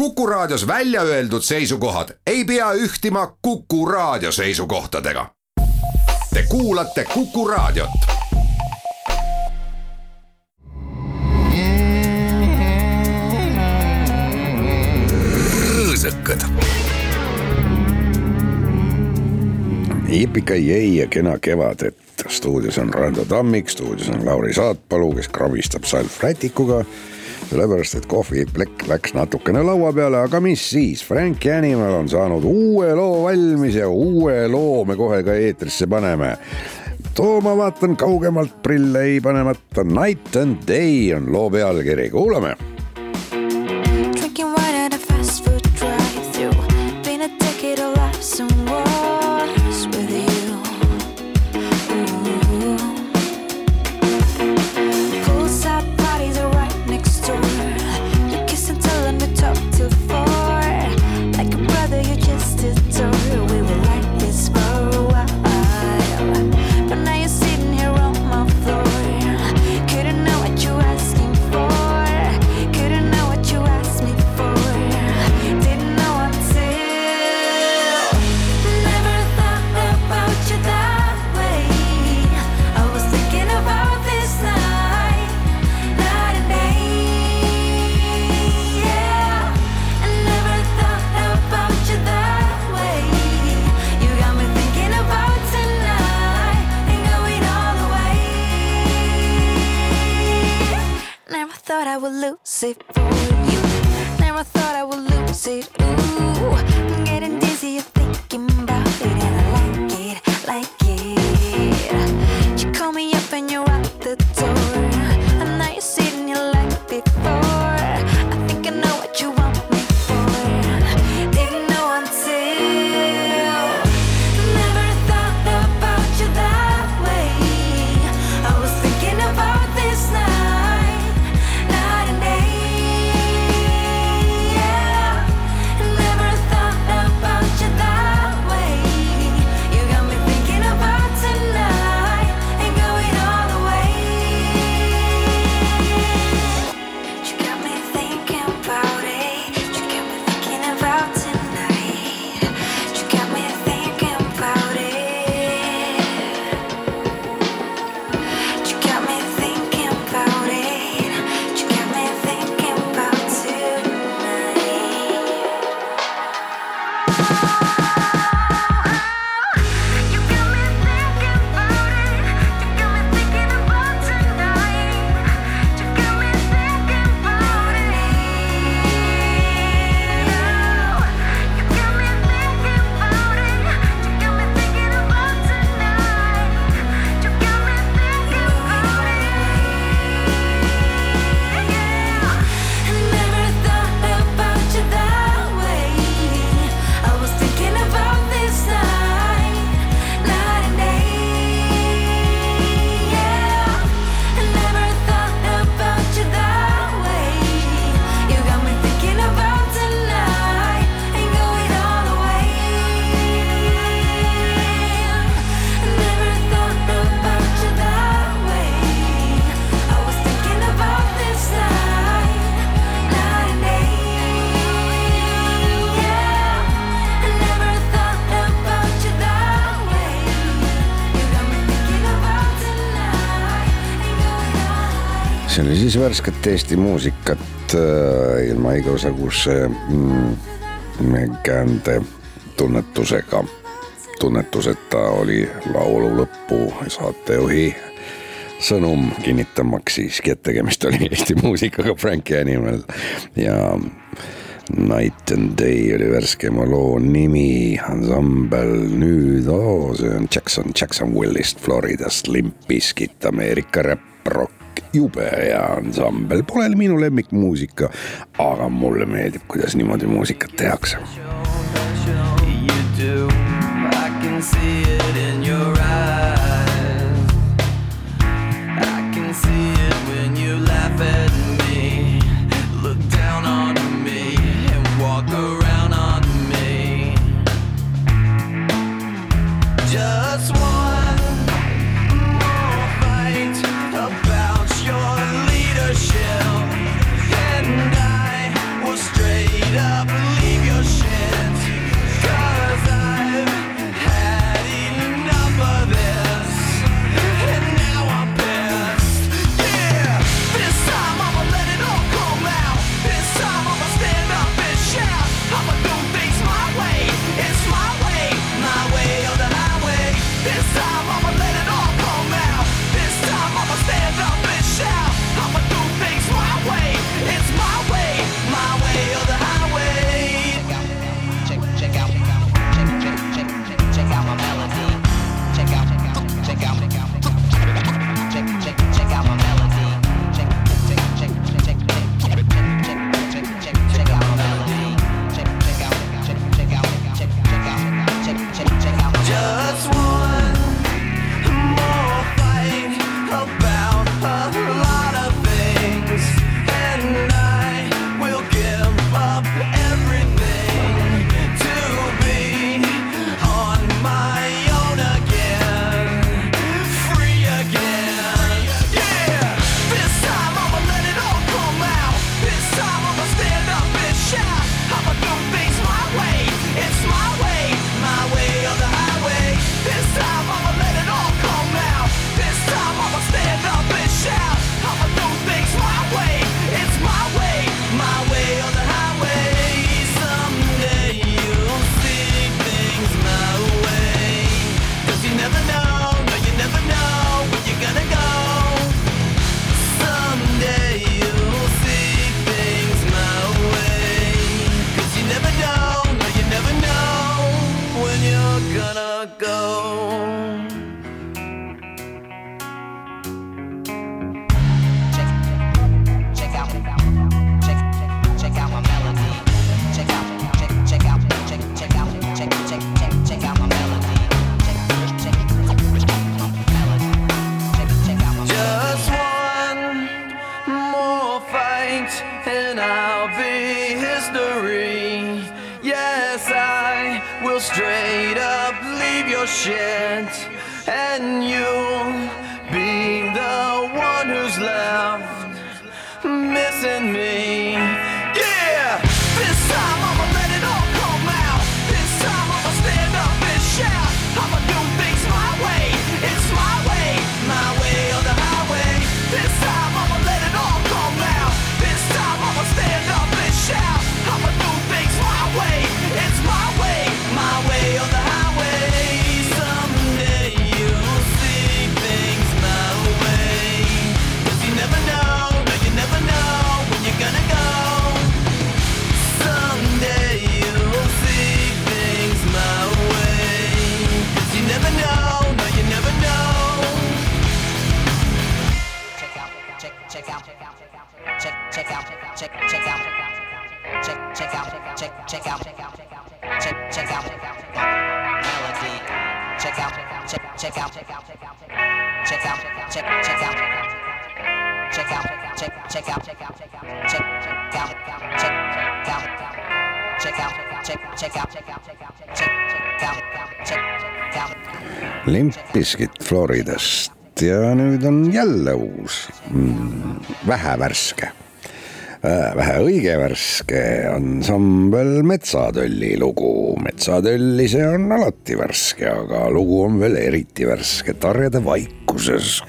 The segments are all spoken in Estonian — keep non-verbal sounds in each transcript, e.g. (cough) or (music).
Kuku Raadios välja öeldud seisukohad ei pea ühtima Kuku Raadio seisukohtadega. Te kuulate Kuku Raadiot. rõõsakad. jipikaiei ja kena kevadet. stuudios on Rando Tammik, stuudios on Lauri Saatpalu, kes krabistab salvrätikuga sellepärast et kohviplekk läks natukene laua peale, aga mis siis, Frank Animal on saanud uue loo valmis ja uue loo me kohe ka eetrisse paneme. too ma vaatan kaugemalt prille ei panemata, Night and Day on loo pealkiri, kuulame. life. siis värsket Eesti muusikat äh, ilma igasuguse mm, käände tunnetusega. tunnetuseta oli laulu lõppu saatejuhi sõnum kinnitamaks siiski, et tegemist oli Eesti muusikaga Frank Animal ja Night and Day oli värskema loo nimi, ansambel nüüd oh,, see on Jackson, Jackson Willist Floridast, Limp Bizkit, Ameerika räpp-rokk jube hea ansambel, pole minu lemmikmuusika, aga mulle meeldib, kuidas niimoodi muusikat tehakse. You do, I can see it in your eyes. me. check out, check out, check out, check check out, check check out, check out, check check out, check out, check out, check check out, check check out. Limp Bizkit Floridast. Ja nüüd on jälle uus. Mm,, vähe värske. Äh, vähe õige värske ansambel Metsatölli lugu. metsatölli, see on alati värske, aga lugu on veel eriti värske, Tarjede vaikuses.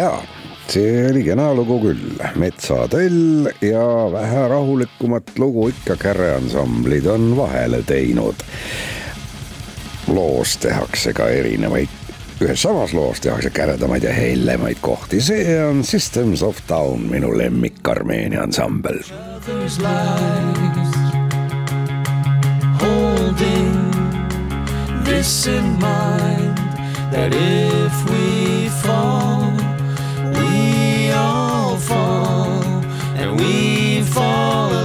jaa, see oli kena lugu küll, Metsatõll ja vähe rahulikumat lugu ikka käreansamblid on vahele teinud. loos tehakse ka erinevaid, ühes samas loos tehakse käredamaid ja hellemaid kohti, see on Systems of Down, minu lemmik Armeenia ansambel. Holding this in mind that if we fall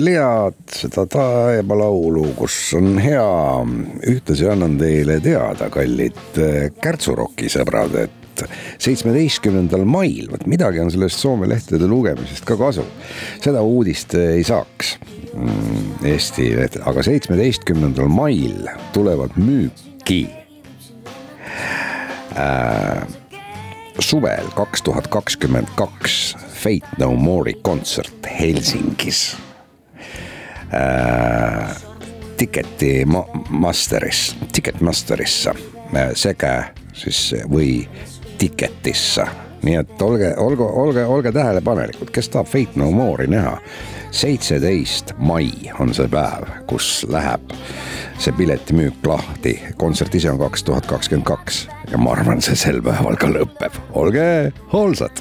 Lead, seda taevalaulu, kus on hea. ühtlasi annan teile teada, kallid eh, Kärtsuroki sõbrad, et seitsmeteistkümnendal mail, vot midagi on sellest Soome lehtede lugemisest ka kasu. seda uudist ei saaks mm, Eesti, aga seitsmeteistkümnendal mail tulevad müüki äh, suvel kaks tuhat kakskümmend kaks Fate No More'i kontsert Helsingis Äh, Ticketi Masteris, Ticketmasterisse äh, sekä siis äh, või Ticketissa. nii et olge, olgu, olge, olge tähelepanelikud, kes tahab Fate No More'i näha. seitseteist mai on see päev, kus läheb see piletimüük lahti, kontsert ise on kaks tuhat kakskümmend kaks ja ma arvan, see sel päeval ka lõpeb, olge hoolsad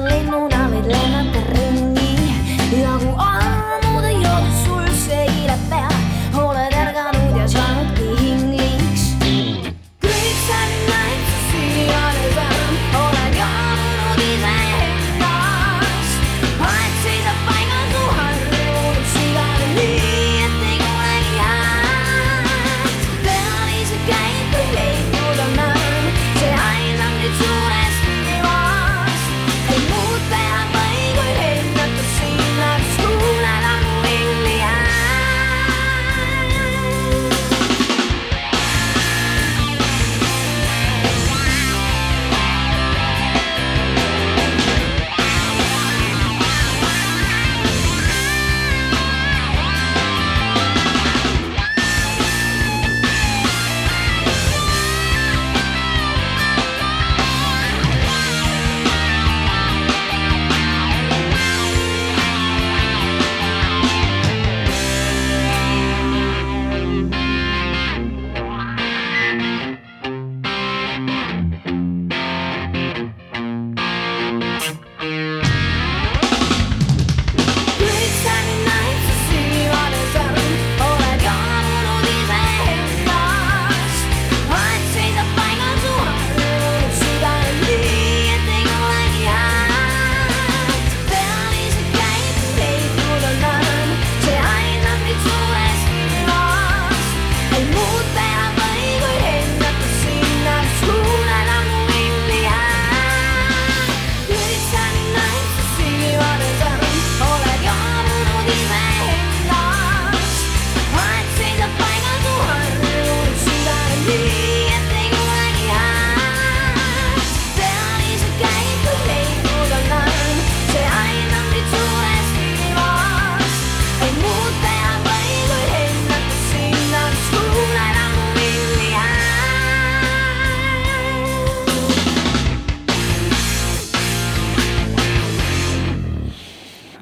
泪目。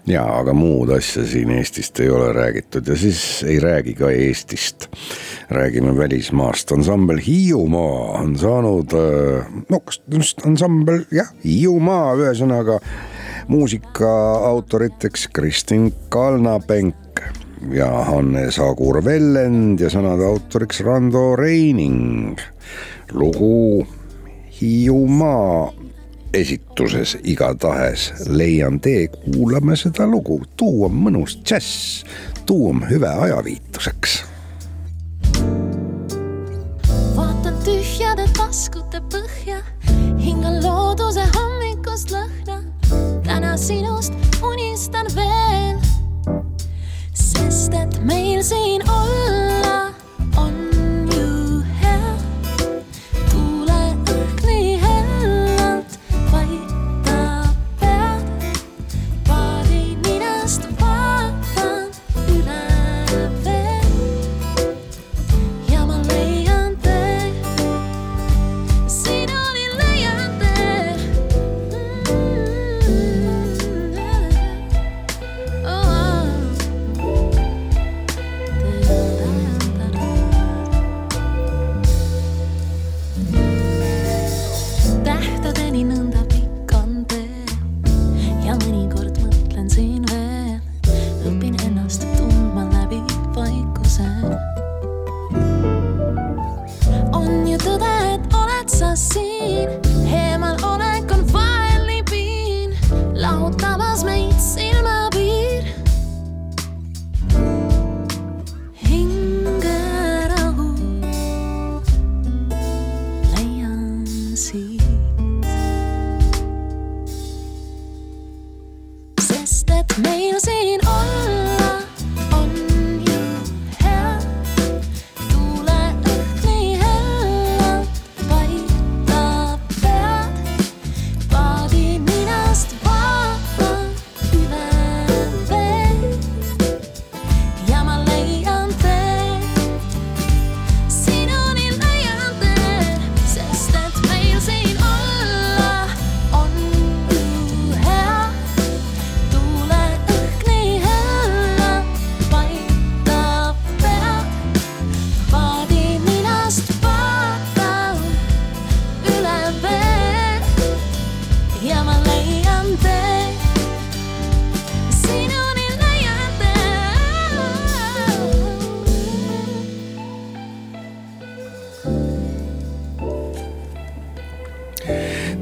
Ja aga muud asja siin Eestist ei ole räägitud ja siis ei räägi ka Eestist. räägime välismaast, ansambel Hiiumaa on saanud, no kas just ansambel, jah, Hiiumaa, ühesõnaga muusika autoriteks Kristin Kalnapenk ja Hanne Sagur-Vellend ja sõnade autoriks Rando Reining. lugu Hiiumaa esituses igatahes leian tee, kuulame seda lugu, tuu on mõnus džäss, tuu on hüve ajaviituseks. vaatan tühjade taskute põhja, hingan looduse hommikust lõhna. täna sinust unistan veel, sest et meil siin olla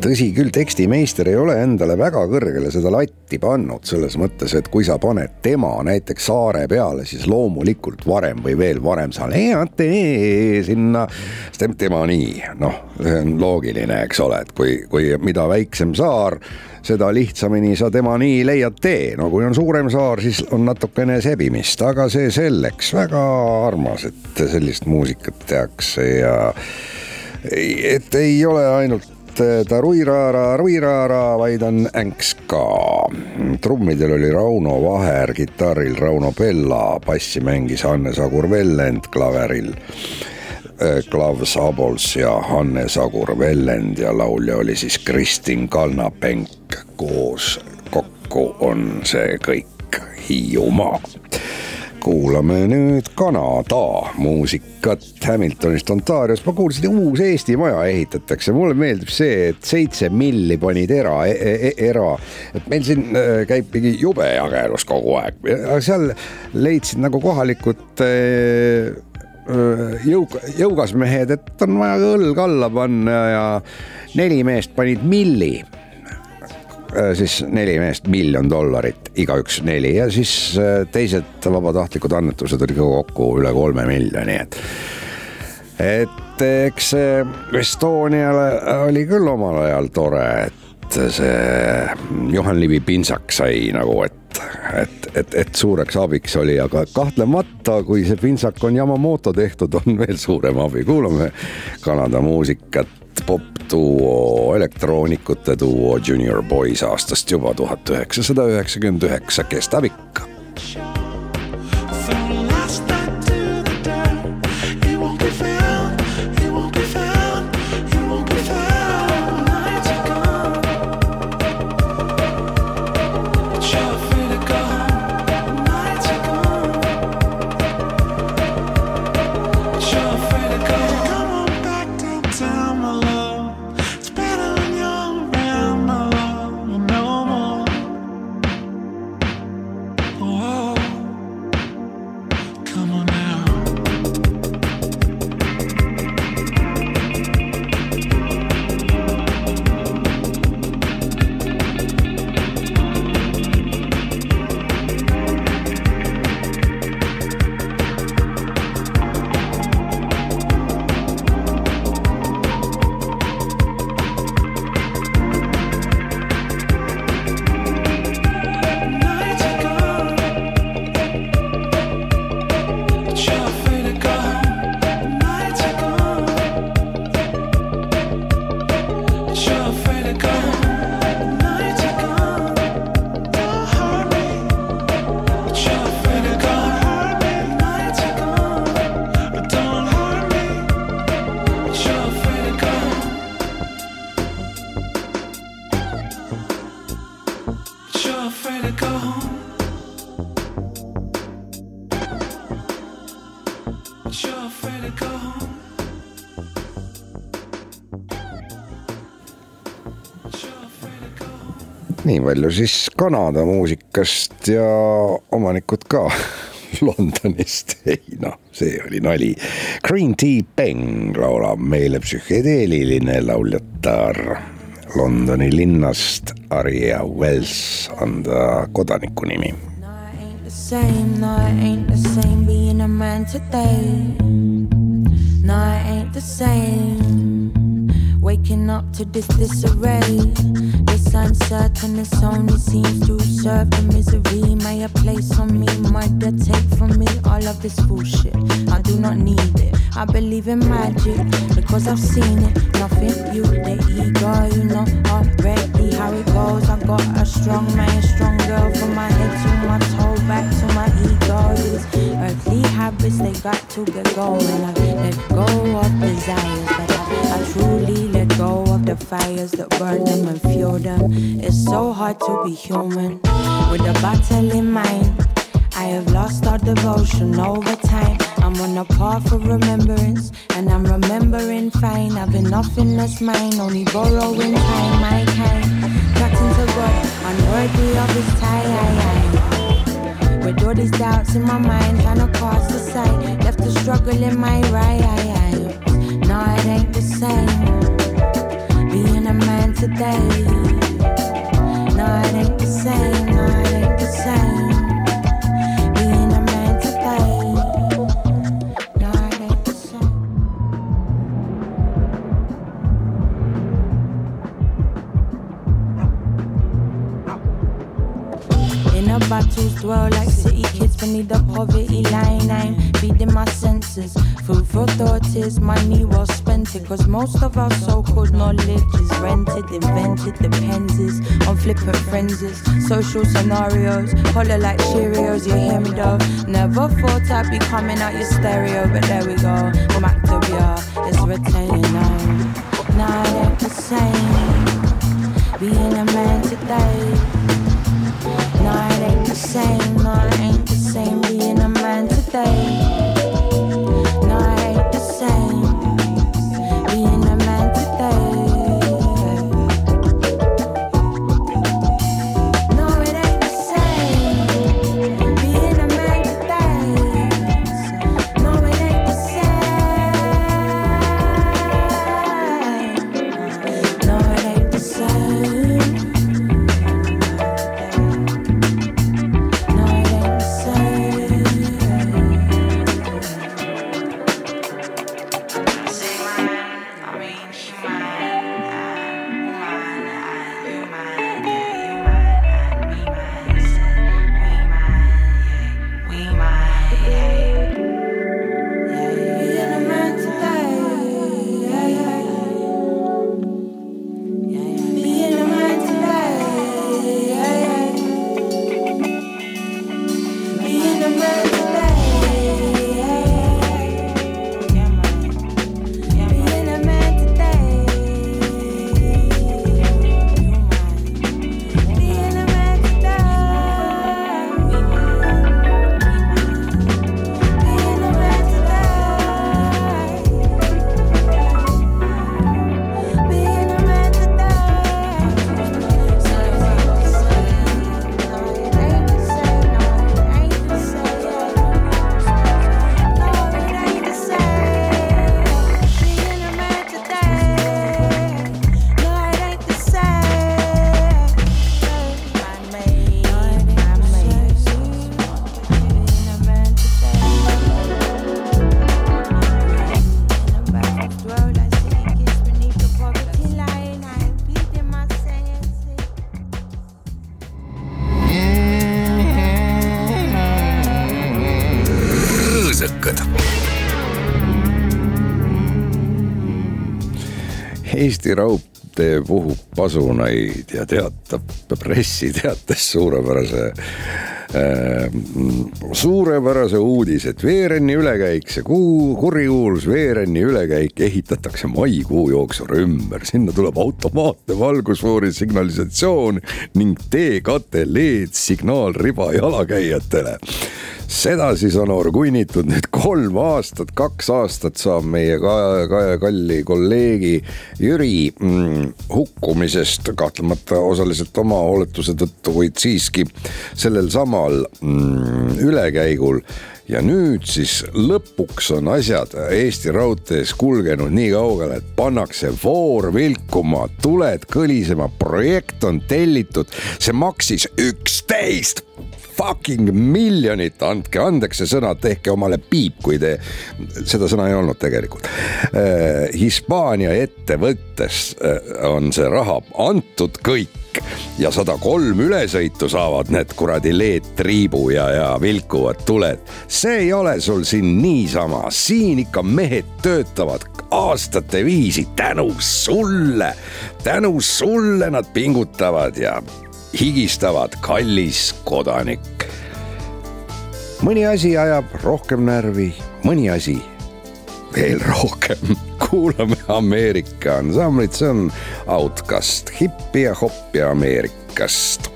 tõsi küll, tekstimeister ei ole endale väga kõrgele seda latti pannud, selles mõttes, et kui sa paned tema näiteks saare peale, siis loomulikult varem või veel varem sa leiad tee sinna. sest tema nii, noh, see on loogiline, eks ole, et kui, kui mida väiksem saar, seda lihtsamini sa tema nii leiad tee, no kui on suurem saar, siis on natukene sebimist, aga see selleks, väga armas, et sellist muusikat tehakse ja et ei ole ainult ta ruiraara, ruiraara, vaid on änks ka. trummidel oli Rauno Vaher, kitarril Rauno Pella, bassi mängis Hanne Sagur-Vellend, klaveril äh, Klavs Abols ja Hanne Sagur-Vellend ja laulja oli siis Kristin Kalnapenk. koos kokku on see kõik Hiiumaa kuulame nüüd Kanada muusikat. Hamiltonist Ontarios. ma kuulsin, uus Eesti maja ehitatakse, mulle meeldib see, et seitse milli panid era e, e, era, et meil siin äh, käib mingi jube jagelus kogu aeg, aga seal leidsid nagu kohalikud äh, jõuk-, jõugas mehed, et on vaja õlg alla panna ja neli meest panid milli siis neli meest miljon dollarit, igaüks neli ja siis äh, teised vabatahtlikud annetused oli ka kokku üle kolme miljoni, et. et eks see Estoniale oli küll omal ajal tore, et see Juhan Liivi pintsak sai nagu, et, et, et, et suureks abiks oli, aga kahtlemata, kui see pintsak on Yamamoto tehtud, on veel suurem abi, kuulame Kanada muusikat popduo, elektroonikute duo Junior Boys aastast juba tuhat üheksasada üheksakümmend üheksa, kestab ikka. Nii palju siis Kanada muusikast ja omanikud ka (laughs) Londonist, ei noh, see oli nali. Green Tea Bang laulab meile psühhedeeliline lauljatar Londoni linnast, Aria Wells on ta kodaniku nimi. Same, no, it ain't the same being a man today. No, it ain't the same. Waking up to this disarray. This uncertainness only seems to serve the misery. May a place on me, mother take from me all of this bullshit. I do not need it. I believe in magic because I've seen it. Nothing you, the ego, you know already how it goes. I got a strong man, strong girl from my head to my toe, back to my ego. These earthly habits, they got to get going. I let go of desires, but I, I truly let go of the fires that burn them and fuel them. It's so hard to be human with a battle in mind. I have lost all devotion over time. I'm on a path of remembrance, and I'm remembering fine. I've been nothing that's mine, only borrowing time. My kind, cutting to God, unworthy of His time. With all these doubts in my mind, trying to cast aside, left to struggle in my right. No, it ain't the same being a man today. No, it ain't the same. No, it ain't the same. A battles dwell like city kids beneath the poverty line. I'm feeding my senses. Food for thought is money well spent. it. Cause most of our so called knowledge is rented, invented, depends on flippant frenzies. Social scenarios, holler like Cheerios, you hear me though. Never thought I'd be coming out your stereo, but there we go. Mactavia is retaining now. Now it ain't the same. Being a man today. Eesti Raudtee puhub pasunaid ja teatab pressiteates suurepärase äh,, suurepärase uudise, et Veerenni ülekäik, see kuu, kurikuulus Veerenni ülekäik ehitatakse maikuu jooksul ümber, sinna tuleb automaatne valgusfoori signalisatsioon ning teekate LED signaalriba jalakäijatele. Seda siis on orgunnitud nüüd kolm aastat, kaks aastat saab meie ka, ka, kalli kolleegi Jüri mm, hukkumisest. Kahtlemata osaliselt oma hooletuse tõttu, kuid siiski sellel samal mm, ülekäigul. Ja nüüd siis lõpuks on asjad Eesti Raudtees kulgenud nii kaugele, et pannakse voor vilkuma, tuled kõlisema, projekt on tellitud, see maksis üksteist fucking miljonit, andke andeks see sõna, tehke omale piip, kui te, seda sõna ei olnud tegelikult äh,. Hispaania ettevõttes äh, on see raha antud kõik ja sada kolm ülesõitu saavad need kuradi leedtriibu ja, ja vilkuvad tuled. see ei ole sul siin niisama, siin ikka mehed töötavad aastate viisi tänu sulle, tänu sulle nad pingutavad ja higistavad, kallis kodanik. mõni asi ajab rohkem närvi, mõni asi veel rohkem. (laughs) kuulame Ameerika ansamblit, see on Outcast, hippi ja hoppi Ameerikast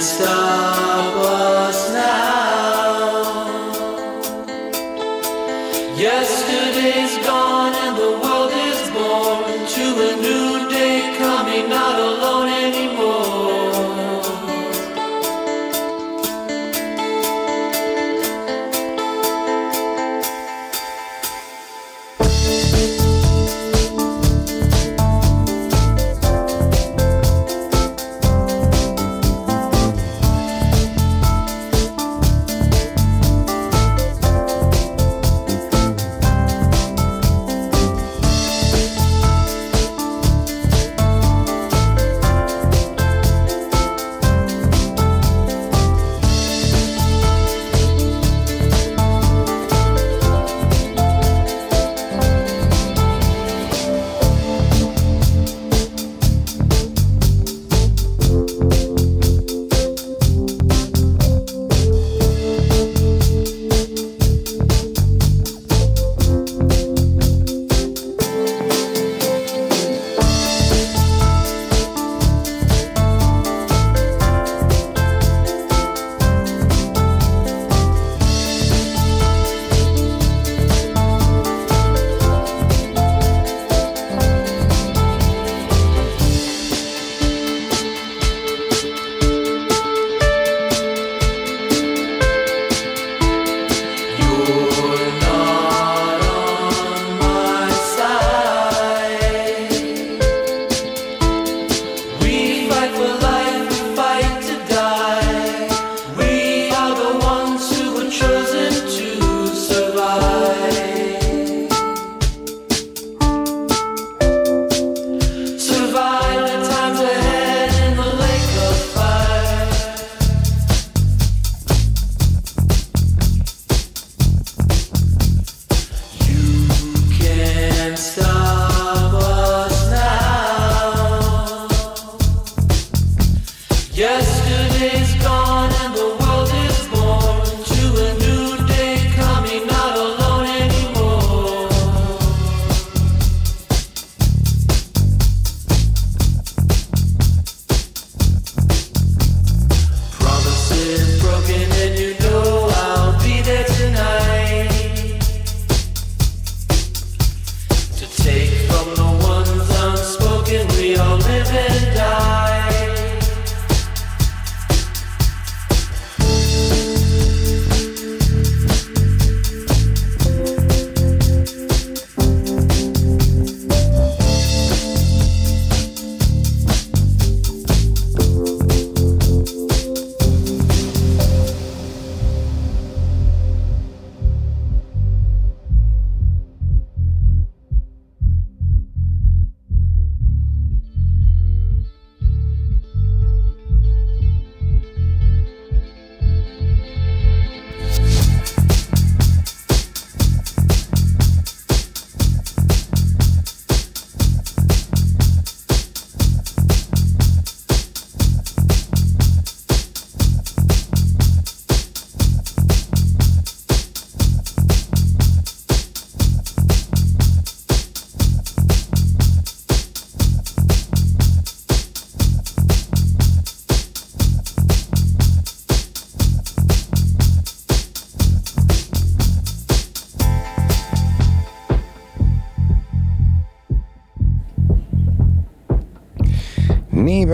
stop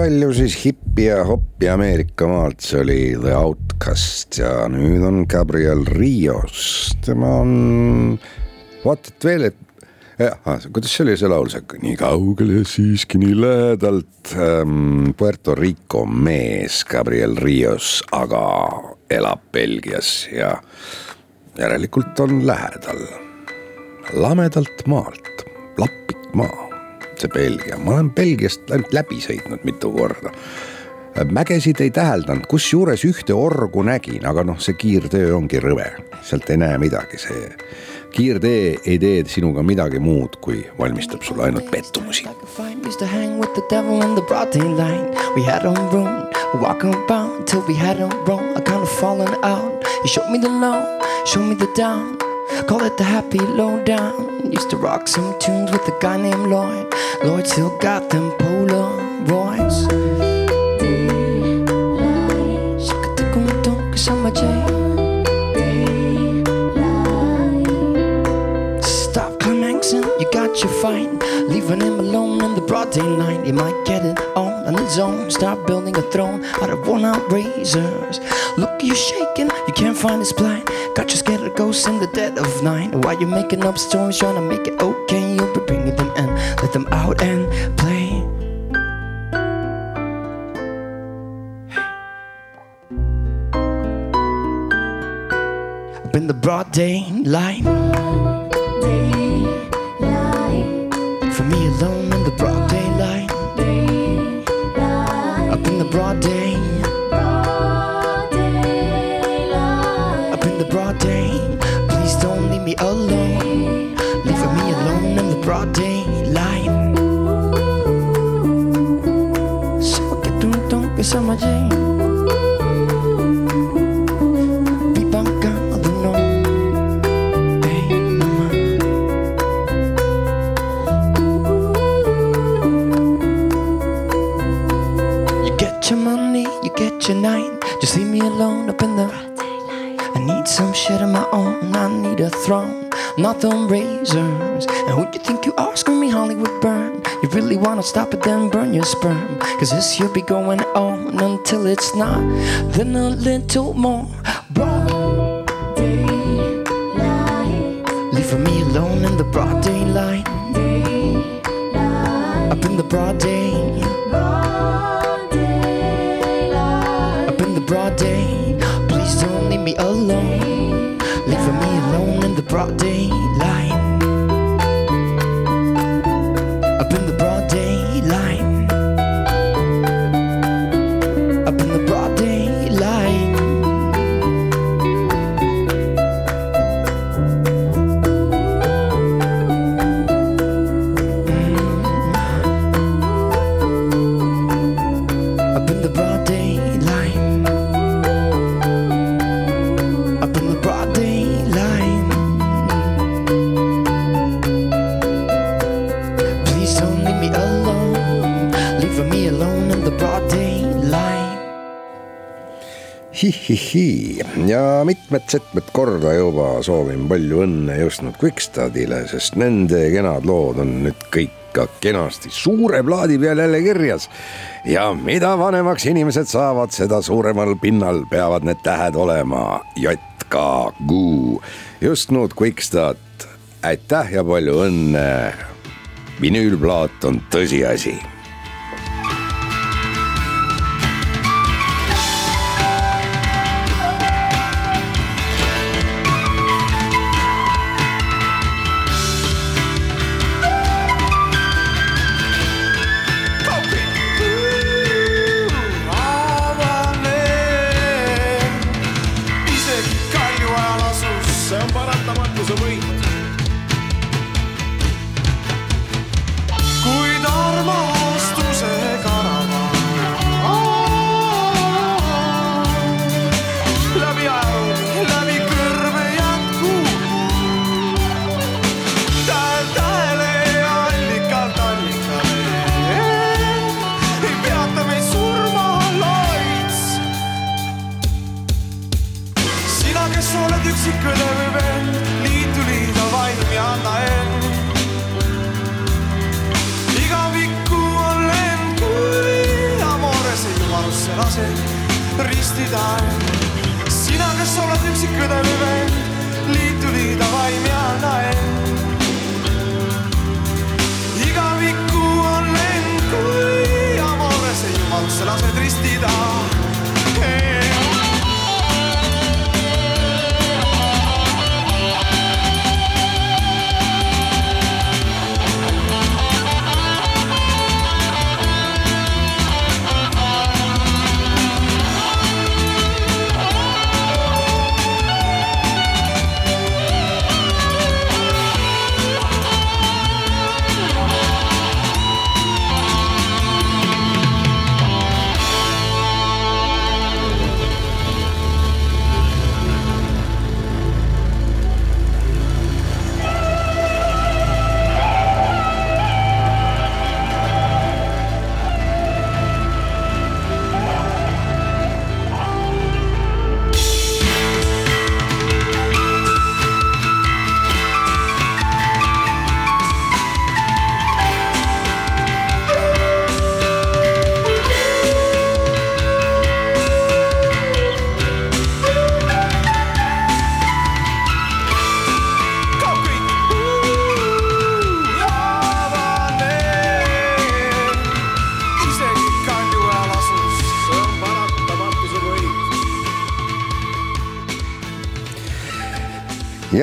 palju siis hippi ja hoppi Ameerika maalt, see oli The Outcast ja nüüd on Gabriel Rios, tema on, vaata et veel, et jah, kuidas see oli see laul, see nii kaugel ja siiski nii lähedalt ähm,. Puerto Rico mees Gabriel Rios, aga elab Belgias ja järelikult on lähedal lamedalt maalt, Lappikmaa, see Belgia, ma olen Belgiast ainult läbi sõitnud mitu korda. mägesid ei täheldanud, kusjuures ühte orgu nägin, aga noh, see kiirtee ongi rõve, sealt ei näe midagi, see kiirtee ei tee sinuga midagi muud, kui valmistab sulle ainult pettumusi. Used to hang with the devil in the broad daylight. We had our room, walking around till we had our own. I kind of fallen out. You showed me the low, showed me the down. Call it the happy low down. Used to rock some tunes with a guy named Lloyd. Lloyd still got them Polaroids. Stop climaxing, you got your fight. Leaving him alone in the broad daylight. He might get it on on own. Start building a throne out of worn out razors. Look, you're shaking, you can't find his plight. Got you scared of ghosts in the dead of night. While you're making up stories, trying to make it okay, you'll be bringing them in. Let them out and play. Up in the broad daylight. For me alone in the broad throne, not them razors. And who you think you are? Screaming Hollywood burn. You really wanna stop it, then burn your sperm. Cause this will be going on until it's not. Then a little more. Hihihi ja mitmed-setmed korda juba soovin palju õnne just nüüd Quickstadile, sest nende kenad lood on nüüd kõik ka kenasti suure plaadi peal jälle kirjas. ja mida vanemaks inimesed saavad, seda suuremal pinnal peavad need tähed olema. JKG, just nüüd Quickstad, aitäh ja palju õnne. vinüülplaat on tõsiasi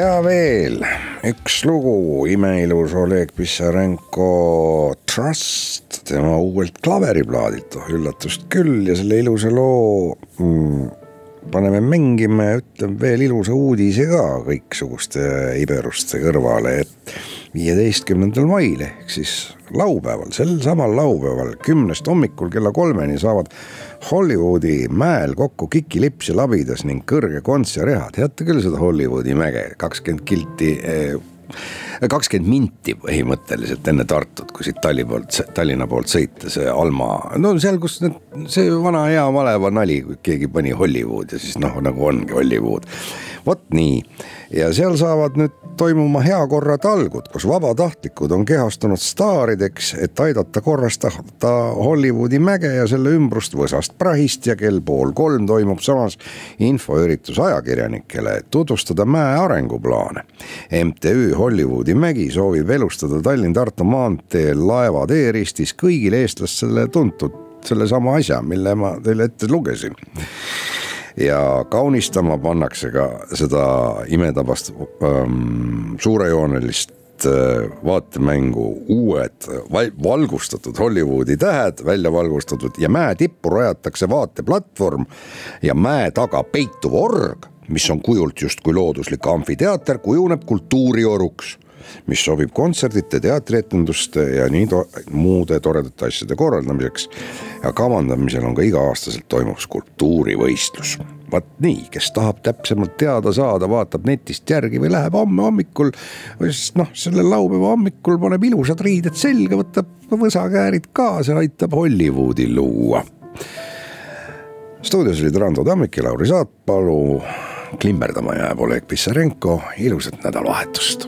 ja veel üks lugu, imeilus Oleg Pissarenko Trust, tema uuelt klaveriplaadilt, oh üllatust küll ja selle ilusa loo mm, paneme mängima ja ütleme veel ilusa uudise ka kõiksuguste iberuste kõrvale, et viieteistkümnendal mail ehk siis laupäeval, sel samal laupäeval kümnest hommikul kella kolmeni saavad Hollywoodi mäel kokku Kiki Lips ja Labidas ning kõrge kontsereha, teate küll seda Hollywoodi mäge, kakskümmend kilti eh, kakskümmend minti põhimõtteliselt enne Tartut, kui siit Talli poolt, Tallinna poolt sõita, see Alma, no seal, kus need, see vana hea maleva nali, kui keegi pani Hollywood ja siis noh, nagu ongi Hollywood. Vot nii ja seal saavad nüüd toimuma heakorratalgud, kus vabatahtlikud on kehastunud staarideks, et aidata korrastada Hollywoodi mäge ja selle ümbrust võsast prahist ja kell pool kolm toimub samas infoüritus ajakirjanikele, et tutvustada mäe arenguplaane. MTÜ Hollywoodi mägi soovib elustada Tallinn-Tartu maanteel laeva teeristis kõigile eestlastele tuntud sellesama asja, mille ma teile ette lugesin ja kaunistama pannakse ka seda imetabast ähm, suurejoonelist äh, vaatemängu uued val- valgustatud Hollywoodi tähed välja valgustatud ja mäe tippu rajatakse vaateplatvorm ja mäe taga peituv org, mis on kujult justkui looduslik amfiteater, kujuneb kultuurioruks mis sobib kontserdite, teatrietenduste ja nii to muude toredate asjade korraldamiseks. ja kavandamisel on ka iga-aastaselt toimuv skulptuurivõistlus. vaat nii, kes tahab täpsemalt teada saada, vaatab netist järgi või läheb homme hommikul, sest noh, sellel laupäeva hommikul paneb ilusad riided selga, võtab võsakäärid kaasa, aitab Hollywoodi luua. stuudios olid Rando Tammik ja Lauri Saatpalu. klimberdama jääb Oleg Pissarenko, ilusat nädalavahetust